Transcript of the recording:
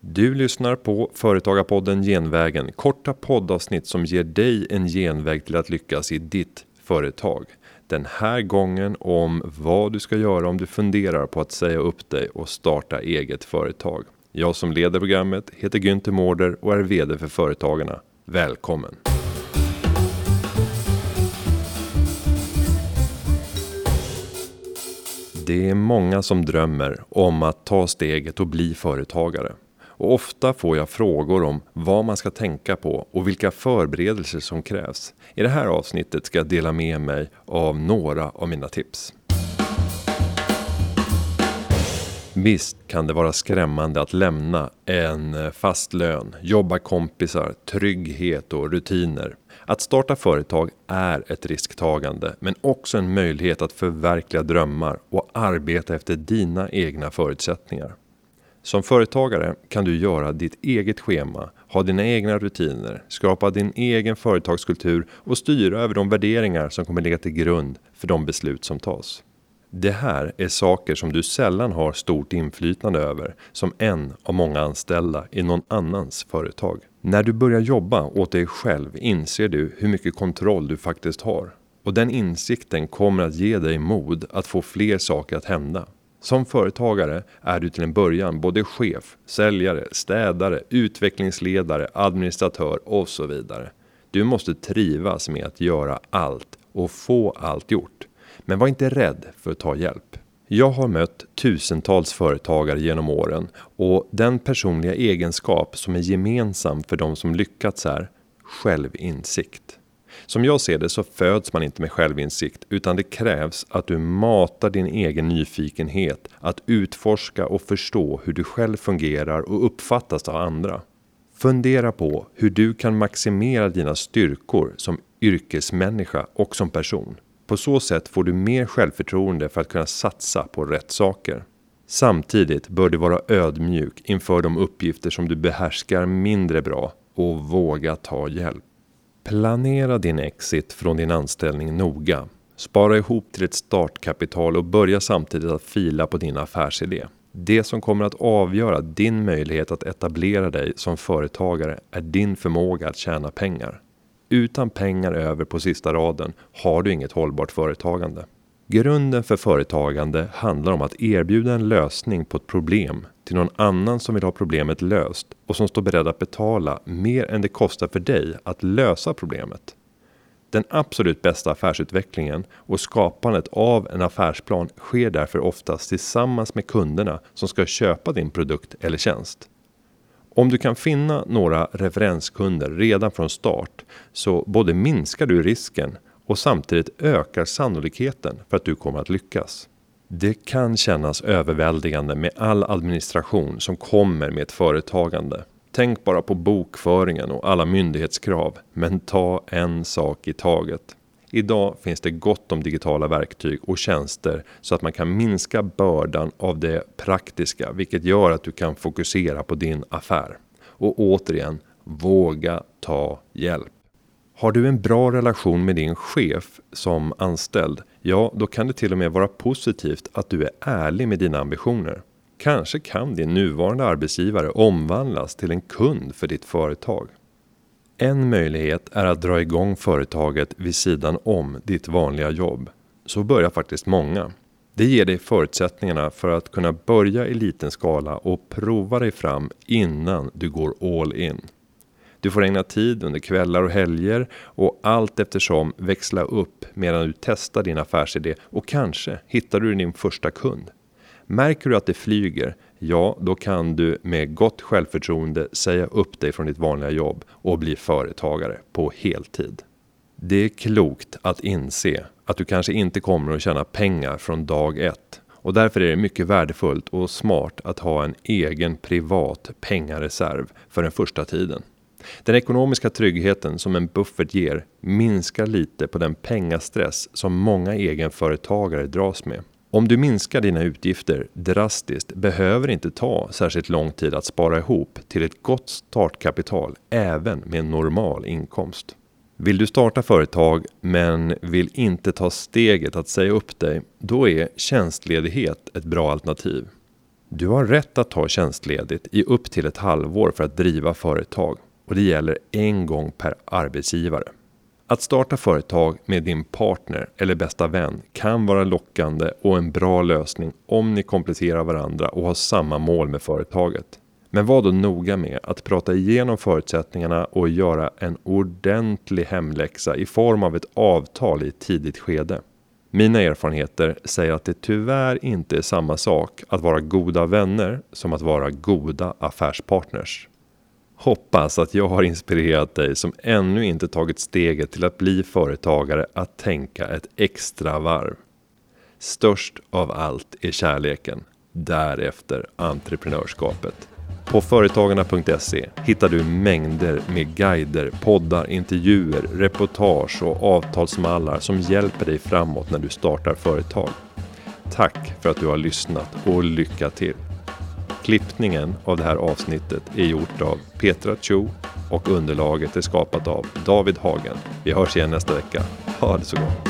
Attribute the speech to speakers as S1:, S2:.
S1: Du lyssnar på Företagarpodden Genvägen, korta poddavsnitt som ger dig en genväg till att lyckas i ditt företag. Den här gången om vad du ska göra om du funderar på att säga upp dig och starta eget företag. Jag som leder programmet heter Günther Mårder och är VD för Företagarna. Välkommen! Det är många som drömmer om att ta steget och bli företagare. Och ofta får jag frågor om vad man ska tänka på och vilka förberedelser som krävs. I det här avsnittet ska jag dela med mig av några av mina tips. Visst kan det vara skrämmande att lämna en eh, fast lön, jobbarkompisar, trygghet och rutiner. Att starta företag är ett risktagande men också en möjlighet att förverkliga drömmar och arbeta efter dina egna förutsättningar. Som företagare kan du göra ditt eget schema, ha dina egna rutiner, skapa din egen företagskultur och styra över de värderingar som kommer ligga till grund för de beslut som tas. Det här är saker som du sällan har stort inflytande över som en av många anställda i någon annans företag. När du börjar jobba åt dig själv inser du hur mycket kontroll du faktiskt har. Och den insikten kommer att ge dig mod att få fler saker att hända. Som företagare är du till en början både chef, säljare, städare, utvecklingsledare, administratör och så vidare. Du måste trivas med att göra allt och få allt gjort. Men var inte rädd för att ta hjälp. Jag har mött tusentals företagare genom åren och den personliga egenskap som är gemensam för de som lyckats är självinsikt. Som jag ser det så föds man inte med självinsikt utan det krävs att du matar din egen nyfikenhet att utforska och förstå hur du själv fungerar och uppfattas av andra. Fundera på hur du kan maximera dina styrkor som yrkesmänniska och som person. På så sätt får du mer självförtroende för att kunna satsa på rätt saker. Samtidigt bör du vara ödmjuk inför de uppgifter som du behärskar mindre bra och våga ta hjälp. Planera din exit från din anställning noga. Spara ihop till ett startkapital och börja samtidigt att fila på din affärsidé. Det som kommer att avgöra din möjlighet att etablera dig som företagare är din förmåga att tjäna pengar. Utan pengar över på sista raden har du inget hållbart företagande. Grunden för företagande handlar om att erbjuda en lösning på ett problem till någon annan som vill ha problemet löst och som står beredd att betala mer än det kostar för dig att lösa problemet. Den absolut bästa affärsutvecklingen och skapandet av en affärsplan sker därför oftast tillsammans med kunderna som ska köpa din produkt eller tjänst. Om du kan finna några referenskunder redan från start så både minskar du risken och samtidigt ökar sannolikheten för att du kommer att lyckas. Det kan kännas överväldigande med all administration som kommer med ett företagande. Tänk bara på bokföringen och alla myndighetskrav, men ta en sak i taget. Idag finns det gott om digitala verktyg och tjänster så att man kan minska bördan av det praktiska, vilket gör att du kan fokusera på din affär. Och återigen, våga ta hjälp. Har du en bra relation med din chef som anställd, ja då kan det till och med vara positivt att du är ärlig med dina ambitioner. Kanske kan din nuvarande arbetsgivare omvandlas till en kund för ditt företag. En möjlighet är att dra igång företaget vid sidan om ditt vanliga jobb. Så börjar faktiskt många. Det ger dig förutsättningarna för att kunna börja i liten skala och prova dig fram innan du går all in. Du får ägna tid under kvällar och helger och allt eftersom växla upp medan du testar din affärsidé och kanske hittar du din första kund. Märker du att det flyger, ja då kan du med gott självförtroende säga upp dig från ditt vanliga jobb och bli företagare på heltid. Det är klokt att inse att du kanske inte kommer att tjäna pengar från dag ett och därför är det mycket värdefullt och smart att ha en egen privat pengareserv för den första tiden. Den ekonomiska tryggheten som en buffert ger minskar lite på den pengastress som många egenföretagare dras med. Om du minskar dina utgifter drastiskt behöver det inte ta särskilt lång tid att spara ihop till ett gott startkapital även med en normal inkomst. Vill du starta företag men vill inte ta steget att säga upp dig, då är tjänstledighet ett bra alternativ. Du har rätt att ta tjänstledigt i upp till ett halvår för att driva företag och det gäller en gång per arbetsgivare. Att starta företag med din partner eller bästa vän kan vara lockande och en bra lösning om ni kompletterar varandra och har samma mål med företaget. Men var då noga med att prata igenom förutsättningarna och göra en ordentlig hemläxa i form av ett avtal i ett tidigt skede. Mina erfarenheter säger att det tyvärr inte är samma sak att vara goda vänner som att vara goda affärspartners. Hoppas att jag har inspirerat dig som ännu inte tagit steget till att bli företagare att tänka ett extra varv. Störst av allt är kärleken, därefter entreprenörskapet. På företagarna.se hittar du mängder med guider, poddar, intervjuer, reportage och avtalsmallar som hjälper dig framåt när du startar företag. Tack för att du har lyssnat och lycka till! Klippningen av det här avsnittet är gjort av Petra Cho och underlaget är skapat av David Hagen. Vi hörs igen nästa vecka. Ha det så gott!